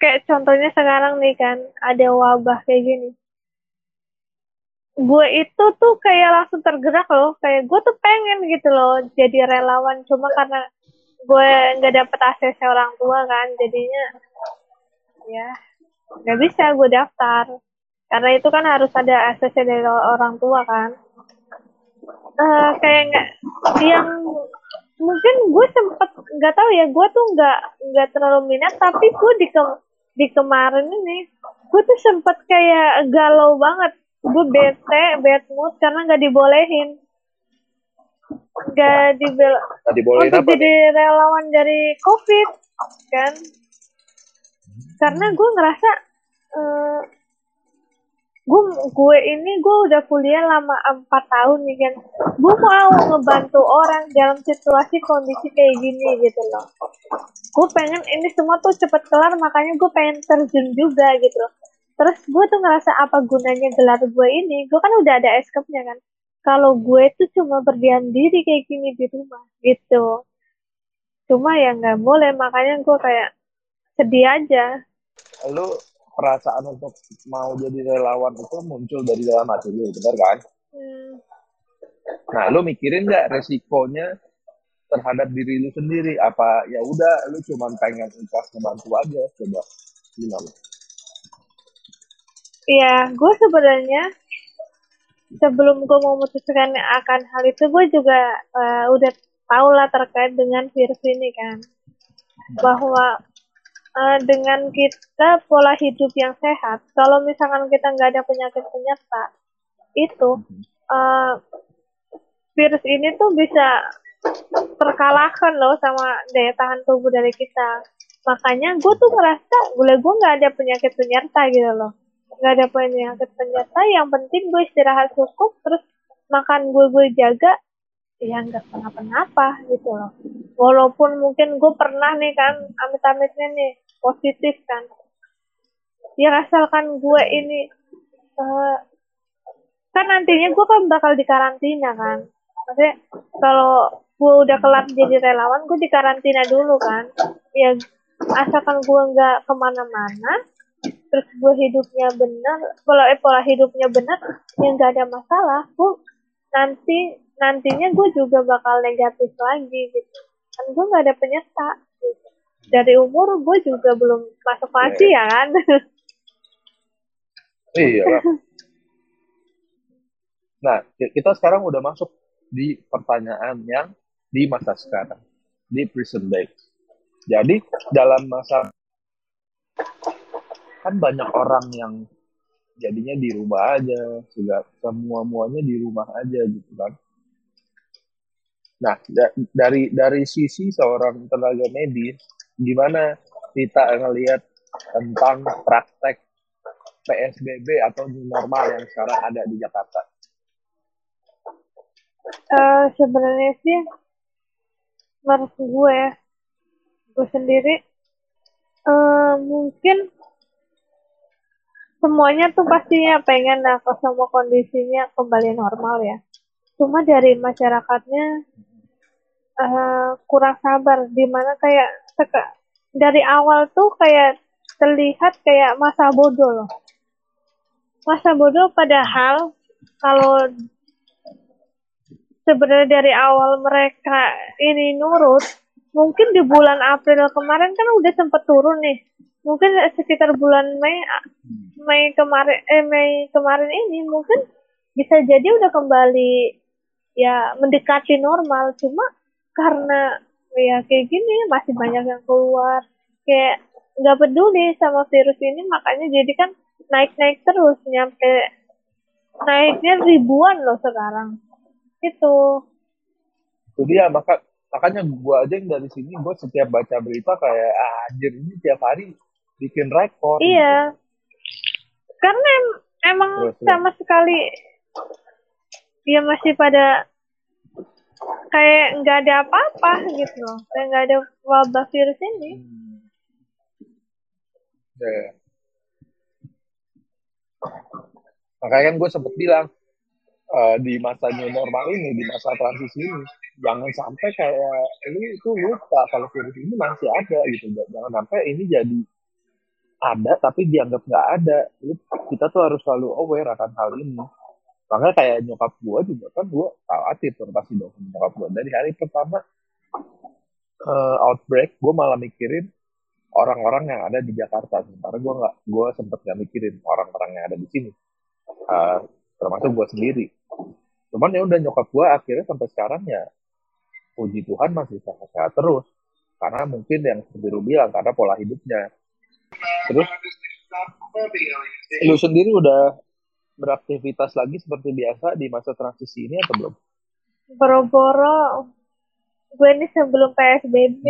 kayak contohnya sekarang nih kan ada wabah kayak gini. Gue itu tuh kayak langsung tergerak loh kayak gue tuh pengen gitu loh jadi relawan. Cuma karena gue nggak dapet ACC orang tua kan jadinya ya nggak bisa gue daftar. Karena itu kan harus ada ACC dari orang tua kan. Eh kayak nggak yang mungkin gue sempet nggak tahu ya gue tuh nggak nggak terlalu minat tapi gue di ke, di kemarin ini gue tuh sempet kayak galau banget. Gue bete bad mood karena nggak dibolehin. Nggak dibel Nah, dibolehin untuk apa jadi nih? relawan dari covid kan? Karena gue ngerasa eh, gue gue ini gue udah kuliah lama empat tahun nih kan gue mau ngebantu orang dalam situasi kondisi kayak gini gitu loh. Gue pengen ini semua tuh cepet kelar makanya gue pengen terjun juga gitu loh. Terus gue tuh ngerasa apa gunanya gelar gue ini? Gue kan udah ada escape-nya kan? Kalau gue tuh cuma berdiam diri kayak gini di rumah gitu. Cuma ya nggak boleh makanya gue kayak sedih aja. Lu perasaan untuk mau jadi relawan itu muncul dari dalam hati lu, benar kan? hmm. Nah, lu mikirin nggak resikonya terhadap diri lu sendiri? Apa ya udah lu cuma pengen ikhlas ngebantu aja, coba gimana? Iya, gue sebenarnya sebelum gue memutuskan akan hal itu, gue juga uh, udah tau lah terkait dengan virus ini kan, bahwa uh, dengan kita pola hidup yang sehat, kalau misalkan kita nggak ada penyakit penyerta, itu uh, virus ini tuh bisa terkalahkan loh sama daya tahan tubuh dari kita. Makanya gue tuh ngerasa gue gue nggak ada penyakit penyerta gitu loh nggak ada penyakit penyerta yang penting gue istirahat cukup terus makan gue gue jaga ya nggak kenapa-napa gitu loh walaupun mungkin gue pernah nih kan amit-amitnya nih positif kan. Ya asalkan gue ini uh, kan nantinya gue kan bakal dikarantina kan. Maksudnya kalau gue udah kelar jadi relawan gue dikarantina dulu kan. Ya asalkan gue nggak ke mana-mana terus gue hidupnya benar pola eh, pola hidupnya benar yang gak ada masalah gue nanti nantinya gue juga bakal negatif lagi gitu. Kan gue nggak ada penyerta. Dari umur gue juga belum masuk lagi ya kan? Iya [laughs] nah kita sekarang udah masuk di pertanyaan yang di masa sekarang di prison break jadi dalam masa kan banyak orang yang jadinya di rumah aja juga semua muanya di rumah aja gitu kan. Nah da dari dari sisi seorang tenaga medis gimana kita ngelihat tentang praktek PSBB atau new normal yang sekarang ada di Jakarta? Uh, sebenarnya sih menurut gue ya gue sendiri uh, mungkin semuanya tuh pastinya pengen lah kalau semua kondisinya kembali normal ya. Cuma dari masyarakatnya uh, kurang sabar, di mana kayak seka, dari awal tuh kayak terlihat kayak masa bodoh loh. Masa bodoh padahal kalau sebenarnya dari awal mereka ini nurut, mungkin di bulan April kemarin kan udah sempat turun nih. Mungkin sekitar bulan Mei Mei kemarin eh Mei kemarin ini mungkin bisa jadi udah kembali ya mendekati normal. Cuma karena ya kayak gini masih banyak yang keluar. Kayak nggak peduli sama virus ini makanya jadi kan naik-naik terus nyampe naiknya ribuan loh sekarang. Itu itu dia maka makanya gua aja yang dari sini gua setiap baca berita kayak ah, anjir ini tiap hari bikin rekor. Iya. Gitu. karena em emang terus, sama sekali dia masih pada kayak nggak ada apa-apa gitu loh. Kayak nggak ada wabah virus ini. Hmm. yeah. makanya kan gue sempet bilang uh, di masa new normal ini di masa transisi ini jangan sampai kayak lu itu lupa kalau virus ini masih ada gitu. Jangan sampai ini jadi ada tapi dianggap nggak ada. Kita tuh harus selalu aware akan hal ini makanya kayak nyokap gue juga kan gue khawatir tuh pasti dong nyokap gue dari hari pertama uh, outbreak gue malah mikirin orang-orang yang ada di Jakarta. Sementara gue nggak gue sempet nggak mikirin orang-orang yang ada di sini. Uh, termasuk gue sendiri. Cuman ya udah nyokap gue akhirnya sampai sekarang ya puji Tuhan masih sehat-sehat terus. Karena mungkin yang seperti lu bilang karena pola hidupnya. Terus lu sendiri udah beraktivitas lagi seperti biasa di masa transisi ini atau belum? Boro-boro gue ini sebelum PSBB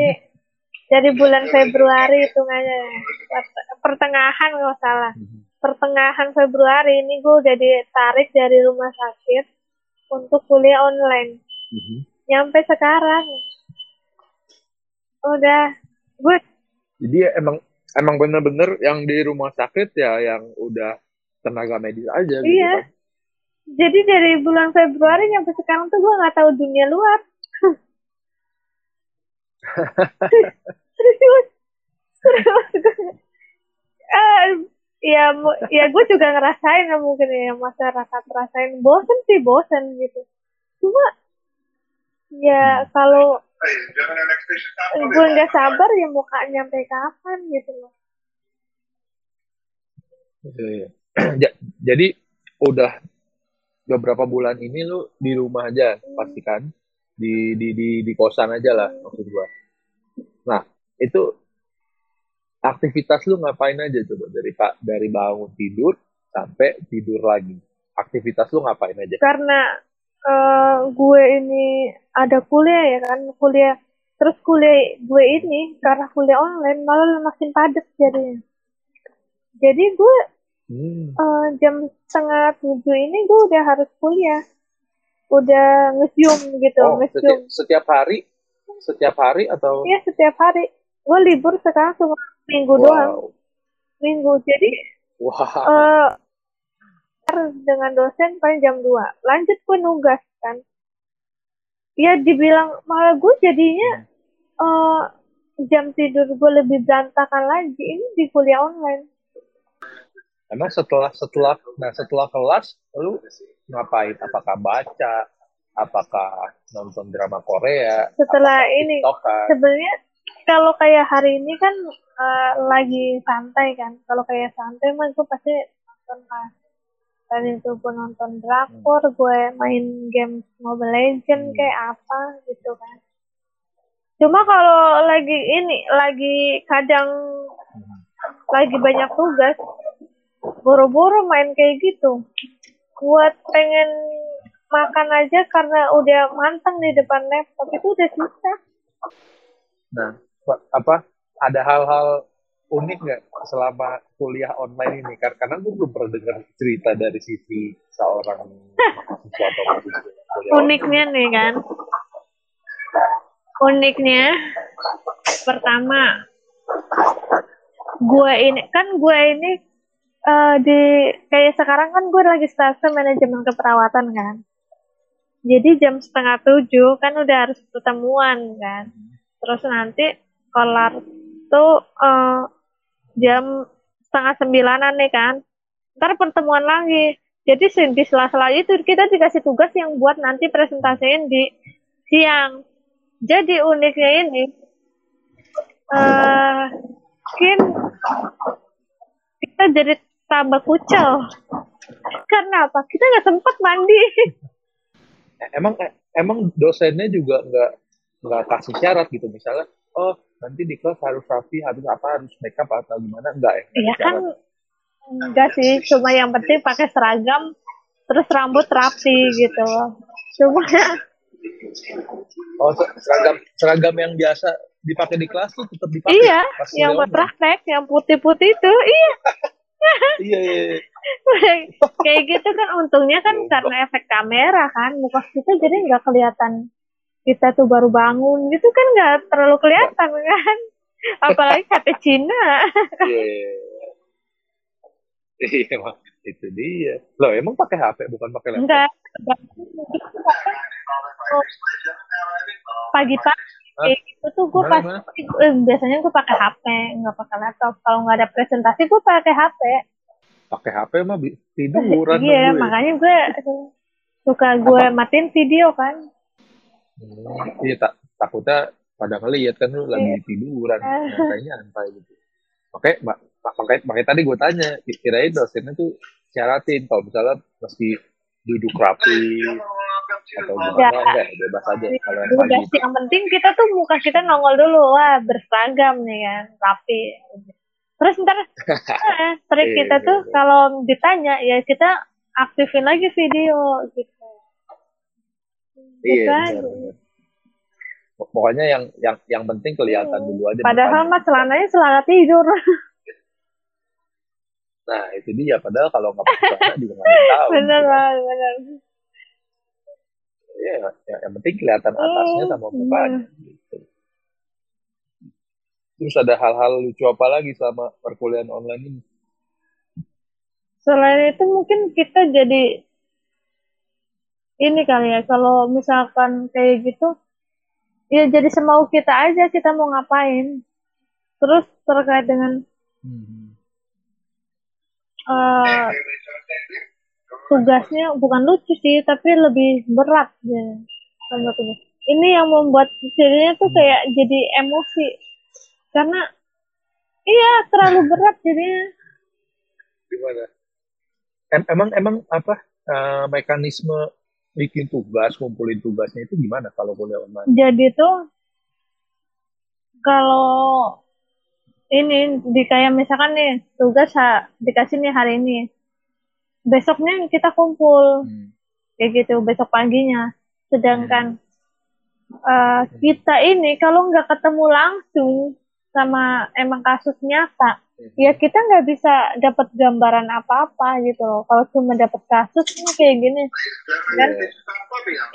dari bulan Februari hitungannya pertengahan nggak salah pertengahan Februari ini gue udah ditarik dari rumah sakit untuk kuliah online. Mhm. Nyampe sekarang udah gue Jadi emang emang bener-bener yang di rumah sakit ya yang udah tenaga medis aja gitu Iya. kan. jadi dari bulan Februari nyampe sekarang tuh gue nggak tahu dunia luar. Serius. [laughs] Serius. Eh, ya ya gue juga ngerasain lah mungkin ya masyarakat rasain bosen sih bosen gitu. Cuma ya kalau will be gue nggak sabar ya mau nyampe kapan gitu loh. Iya. Ja- [clears throat] Jadi udah beberapa bulan ini lu di rumah aja pastikan di di di di kosan aja lah maksud gua. Nah itu aktivitas lu ngapain aja coba dari pak dari bangun tidur sampai tidur lagi. Aktivitas lu ngapain aja? karena eh, gue ini ada kuliah ya kan kuliah terus kuliah gue ini karena kuliah online malah makin padat jadinya jadi gue Hmm. eh, jam setengah tujuh ini gue udah harus kuliah. Udah nge-zoom gitu Oh, nge-zoom. setiap, setiap hari? Setiap hari atau? Iya setiap hari. Gue libur sekarang cuma minggu doang. Wow. minggu. Jadi Wah. eh dengan dosen paling jam 2 lanjut gue nugas kan. Ya dibilang malah gue jadinya eh jam tidur gue lebih berantakan lagi. Ini di kuliah online Emang setelah setelah nah setelah kelas lu ngapain? Apakah baca? Apakah nonton drama Korea? setelah ini sebenarnya kalau kayak hari ini kan eh, lagi santai kan kalau kayak santai mah gue pasti nonton pas tadi itu gue nonton drakor gue main game Mobile Legend Hmm. kayak apa gitu kan cuma kalau lagi ini lagi kadang lagi banyak tugas boro-boro main kayak gitu buat pengen makan aja karena udah manteng di depan laptop itu udah susah Nah, pa- apa ada hal-hal unik nggak selama kuliah online ini? Kar- Karena gue belum pernah dengar cerita dari sisi seorang mahasiswa atau mahasiswa kuliah online. uniknya nih kan uniknya pertama gue ini kan gue ini eh, di kayak sekarang kan gue lagi stase manajemen keperawatan kan. Jadi jam setengah tujuh kan udah harus ketemuan kan. Terus nanti kelar tuh eh, jam setengah sembilanan nih kan. Ntar pertemuan lagi. Jadi di sela-sela itu kita dikasih tugas yang buat nanti presentasiin di siang. Jadi uniknya ini eh mungkin kita jadi tambah kucel karena apa kita nggak sempat mandi Eh, Emang eh, emang dosennya juga nggak nggak kasih syarat gitu misalnya, oh nanti di kelas harus rapi, harus apa, harus makeup atau gimana? Enggak ya? nggak ya ada kan enggak sih cuma yang penting pakai seragam terus rambut rapi gitu cuma Oh se- seragam seragam yang biasa dipakai di kelas tuh tetap dipakai. iya yang praktek yang putih-putih itu iya. Iya iya. iya. kayak gitu kan untungnya kan karena efek kamera kan muka kita jadi nggak kelihatan kita tuh baru bangun gitu kan nggak terlalu kelihatan kan apalagi kata Cina Iya. iya, iya. Iya emang itu dia. Loh emang pakai HP bukan pakai laptop? enggak pagi-pagi? Kayak gitu tuh gue pasti eh, biasanya gue pakai HP nggak pakai laptop kalau nggak ada presentasi gue pakai HP Pakai HP mah tiduran iya gue. makanya gue suka gue matiin video kan Hmm, iya tak takutnya pada ngeliat kan lu lagi Iya. tiduran, Eh. nyantainya santai gitu. Makanya, mak- makanya, makanya tadi gue tanya, kirain dosennya tuh syaratin kalau misalnya mesti duduk rapi atau Ya. enggak bebas aja kalau yang pagi sih yang penting kita tuh muka kita nongol dulu wah berseragam nih kan rapi terus ntar [laughs] eh, trik Iya, kita iya, tuh iya. kalau ditanya ya kita aktifin lagi video gitu Iya, Gitu benar, benar. Pokoknya yang yang yang penting kelihatan dulu aja. padahal mah celananya celana tidur Nah, itu dia. Padahal kalau nggak [laughs] pakai celana juga nggak tahu. bener banget Iya, ya, yang penting kelihatan atasnya sama Oh, mukanya. Gitu. Terus ada hal-hal lucu apa lagi sama perkuliahan online ini? selain itu mungkin kita jadi ini kali ya kalau misalkan kayak gitu ya jadi semau kita aja kita mau ngapain terus terkait dengan Hmm. eh, tugasnya bukan lucu sih tapi lebih berat ya. Ini yang membuat jadinya tuh kayak jadi emosi. Karena iya terlalu berat jadinya. Gimana? Em- emang emang apa eh, mekanisme bikin tugas, kumpulin tugasnya itu gimana kalau kuliah online? jadi tuh kalau ini di kayak misalkan nih tugas ha- dikasih nih hari ini besoknya kita kumpul. Hmm. kayak gitu besok paginya. Sedangkan eh, kita ini kalau nggak ketemu langsung sama emang kasus nyata ya kita nggak bisa dapat gambaran apa-apa gitu loh. Kalau cuma dapat kasus ini kayak gini. Kan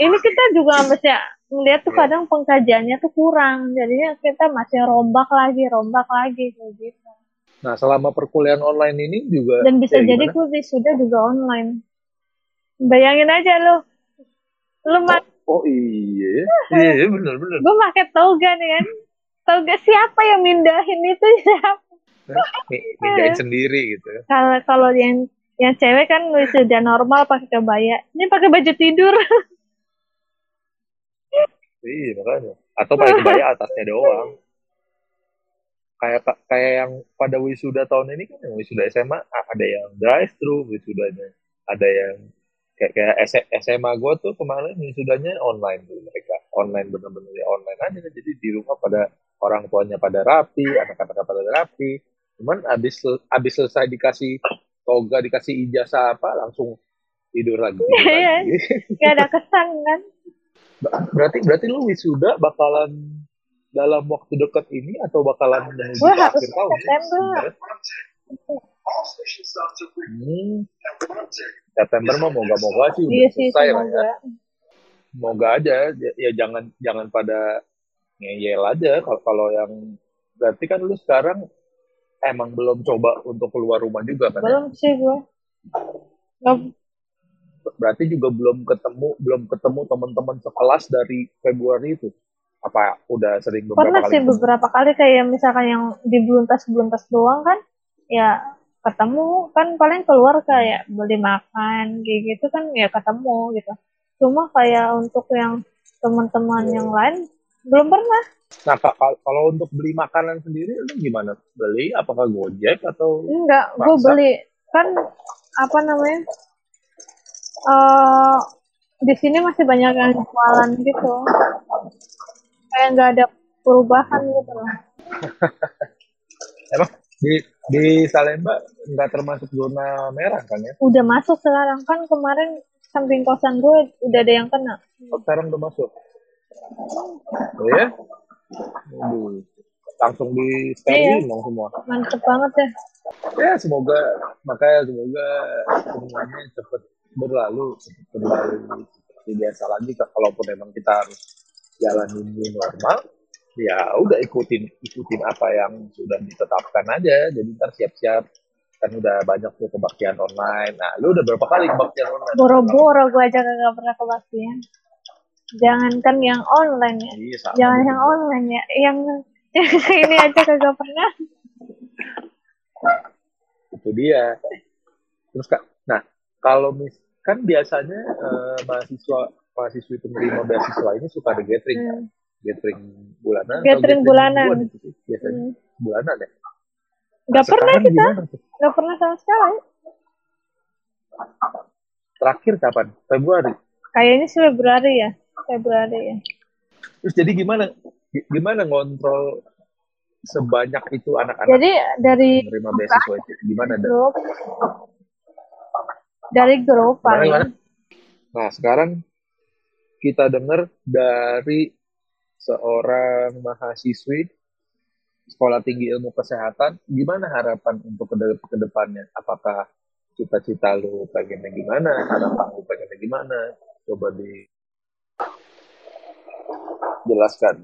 ini kita juga mesti ngeliat tuh Iya. kadang pengkajiannya tuh kurang. Jadinya kita masih rombak lagi rombak lagi kayak gitu Nah, selama perkuliahan online ini juga dan bisa ya, jadi gue wisuda juga online. Bayangin aja lo lu mak Oh iya, [laughs] iya iya, bener bener. gue pakai toga nih kan? Toga siapa yang mindahin itu? [laughs] Siapa? Mi- Mindahin sendiri gitu. kalau kalau yang yang cewek kan wisuda normal pakai kebaya. Ini pakai baju tidur. [laughs] Iya makanya. Atau pakai kebaya atasnya doang. Kayak kayak yang pada wisuda tahun ini kan yang wisuda SMA a- ada yang drive thru wisudanya, ada yang kayak kayak SMA gue tuh kemarin wisudanya online tuh mereka. Online bener-bener ya online aja. Jadi di rumah pada orang tuanya pada rapi anak-anak pada rapi. Cuman abis abis selesai dikasih toga dikasih ijazah apa langsung tidur lagi. Tidur Iya. lagi. Gak ada kesan kan? Berarti berarti lu wisuda bakalan dalam waktu dekat ini atau bakalan menuju ke akhir tahun sih? September Hmm, September mah moga-moga sih udah iya sih selesai lah ya. Moga aja ya, ya jangan jangan pada ngeyel aja kalau kalau yang berarti kan lu sekarang emang belum coba untuk keluar rumah juga kan? ya? belum sih nggak Berarti juga belum ketemu belum ketemu teman-teman sekelas dari Februari itu. Apa udah sering beberapa pernah kali? sih beberapa kali kayak misalkan yang di beluntas beluntas doang kan ya ketemu kan paling keluar kayak beli makan kayak gitu kan ya ketemu gitu. Cuma kayak untuk yang teman-teman yang lain belum pernah. Nah, Kak, kal- kalau untuk beli makanan sendiri lu gimana? Beli apakah Gojek atau enggak gue beli kan apa namanya eh di sini masih banyak yang jualan gitu kayak nggak ada perubahan gitu loh emang di di Salemba nggak termasuk zona merah kan ya? udah masuk sekarang kan kemarin samping kosan gue udah ada yang kena Oh, sekarang udah masuk. Oh ya? Aduh. Langsung di sterilin dong semua. mantep banget ya Ya semoga makanya semoga semuanya cepat berlalu, cepat berlalu seperti biasa lagi. Kalaupun emang kita harus jalanin new normal, ya udah ikutin ikutin apa yang sudah ditetapkan aja. Jadi ntar siap-siap kan udah banyak tuh kebaktian online. Nah, lu udah berapa kali kebaktian online? boro-boro gue aja kagak pernah kebaktian jangankan yang online ya Iya, sama jangan yang online ya yang yang [laughs] ini aja kagak pernah itu dia terus kak nah kalau mis kan biasanya eh, mahasiswa mahasiswi penerima beasiswa ini suka ada gathering kan? Hmm. gathering bulanan Gathering bulanan. mingguan itu sih biasanya. Hmm. bulanan ya? Nah, pernah kita. gimana nggak pernah sama sekali. Terakhir kapan? Februari? Kayaknya sih Februari ya. Februari ya. Terus jadi gimana? Gimana ngontrol sebanyak itu anak-anak jadi dari penerima beasiswa itu? Gimana grup. Dari grup paling? Nah, sekarang kita dengar dari seorang mahasiswi sekolah tinggi ilmu kesehatan, gimana harapan untuk ke, ke depannya? Apakah cita-cita lu pengennya gimana? Harapan lu pengennya gimana? Coba di jelaskan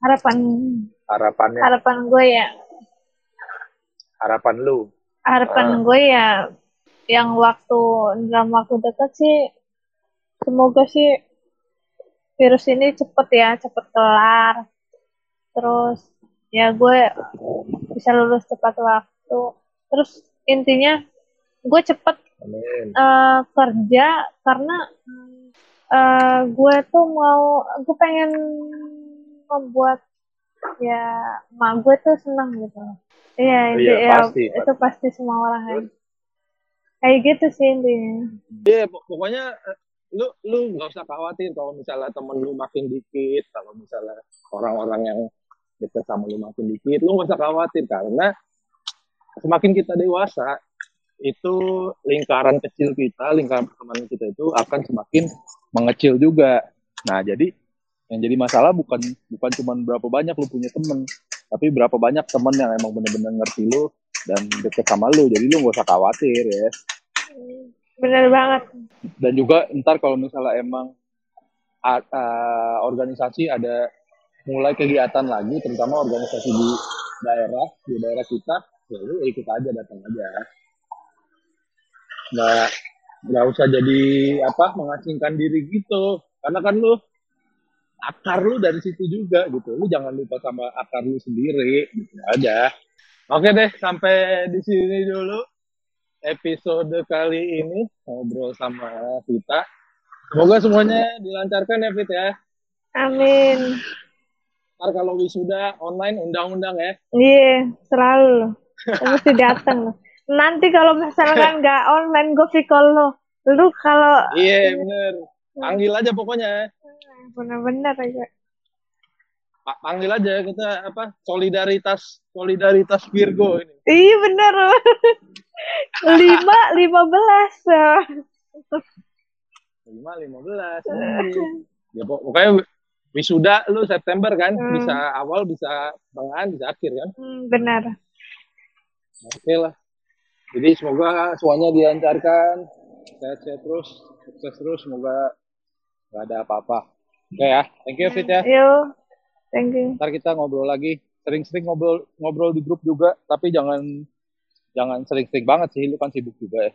harapan harapannya harapan gue ya harapan lu harapan Ah. gue ya yang waktu dalam waktu dekat sih semoga sih virus ini cepet ya cepet kelar. Terus ya gue bisa lulus tepat waktu. Terus intinya gue cepet amin. eh, kerja karena eh, gue tuh mau gue pengen membuat ya emak gue tuh senang gitu. Iya Iya, itu ya pasti, itu pasti. semua orang kan kayak gitu sih intinya. Iya, pok- pokoknya lu lu nggak usah khawatir kalau misalnya temen lu makin dikit, kalau misalnya orang-orang yang deket sama lu makin dikit, lu nggak usah khawatir karena semakin kita dewasa itu lingkaran kecil kita, lingkaran pertemanan kita itu akan semakin mengecil juga. Nah, jadi yang jadi masalah bukan bukan cuma berapa banyak lu punya temen, tapi berapa banyak temen yang emang bener-bener ngerti lu dan deket sama lu. Jadi lu nggak usah khawatir ya bener banget. Dan juga ntar kalau misalnya emang a- organisasi ada mulai kegiatan lagi terutama organisasi di daerah di daerah kita ya lu ikut aja datang aja. Nggak nggak usah jadi apa mengasingkan diri gitu. Karena kan lu akar lu dari situ juga gitu. Lu jangan lupa sama akar lu sendiri gitu aja. Oke deh sampai di sini dulu episode kali ini ngobrol sama Vita. Semoga semuanya dilancarkan ya Fit ya. amin Ntar kalau wisuda online undang-undang ya. iya selalu mesti datang nanti kalau misalkan [laughs] nggak online gue call lo lu kalau Iya bener. Panggil aja pokoknya. bener-bener aja Panggil aja kita apa solidaritas solidaritas Virgo ini. iya bener lima lima belas lima lima belas. Ya pok- pokoknya wisuda lu September kan Hmm. bisa awal bisa tengahan bisa akhir kan. Hmm, benar Oke lah. Jadi semoga semuanya dilancarkan, sehat-sehat terus, sukses terus, semoga nggak ada apa-apa. Oke ya, thank you Fit ya. Yo, thank you. Ntar kita ngobrol lagi, sering-sering ngobrol ngobrol di grup juga, tapi jangan jangan sering-sering banget sih, lu kan sibuk juga ya.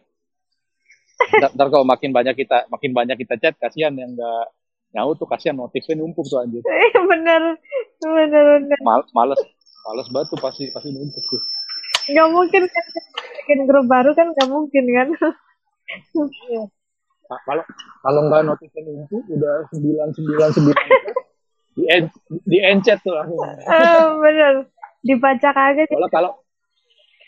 Ntar, ntar kalau makin banyak kita makin banyak kita chat, kasihan yang nggak nyaut tuh kasihan notifnya numpuk tuh anjir. [laughs] Iya bener, bener bener. Mal, males males banget tuh pasti pasti numpuk tuh. Gak mungkin kan bikin grup baru kan gak mungkin kan? Nah, kalau kalau nggak notifnya numpuk udah sembilan sembilan sembilan [laughs] di en, di encet tuh langsung. Eh, bener. Dibaca kaget. Kalau kalau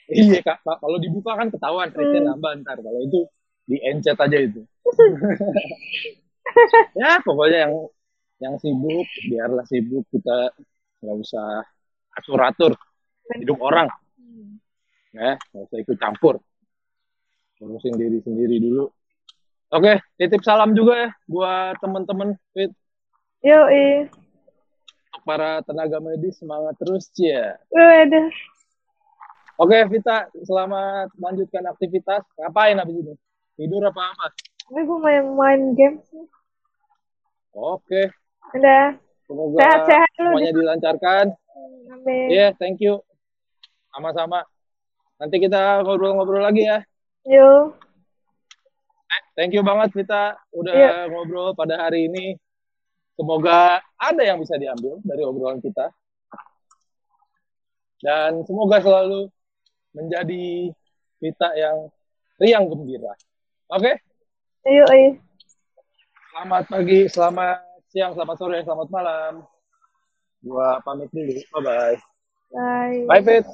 iya kak, kalau dibuka kan ketahuan rate nambah ntar. Kalau itu di encet aja itu. [laughs] ya pokoknya yang yang sibuk biarlah sibuk kita nggak usah atur atur hidup orang ya nggak usah ikut campur urusin diri sendiri dulu oke titip salam juga ya buat teman-teman Fit Yo, i. para tenaga medis semangat terus ya Waduh. oke Vita selamat melanjutkan aktivitas ngapain abis ini tidur apa apa Ini gue main main game sih. oke Udah. semoga Sehat-sehat lu. semuanya dilancarkan Amin. Iya, thank you. Sama-sama. Nanti kita ngobrol-ngobrol lagi ya. Yo. Thank you banget Vita udah Iya. ngobrol pada hari ini. Semoga ada yang bisa diambil dari obrolan kita. Dan semoga selalu menjadi Vita yang riang gembira. Oke? Yo, i. Selamat pagi, selamat siang, selamat sore, selamat malam. Gua pamit dulu. Bye-bye. Bye. Bye, Fit.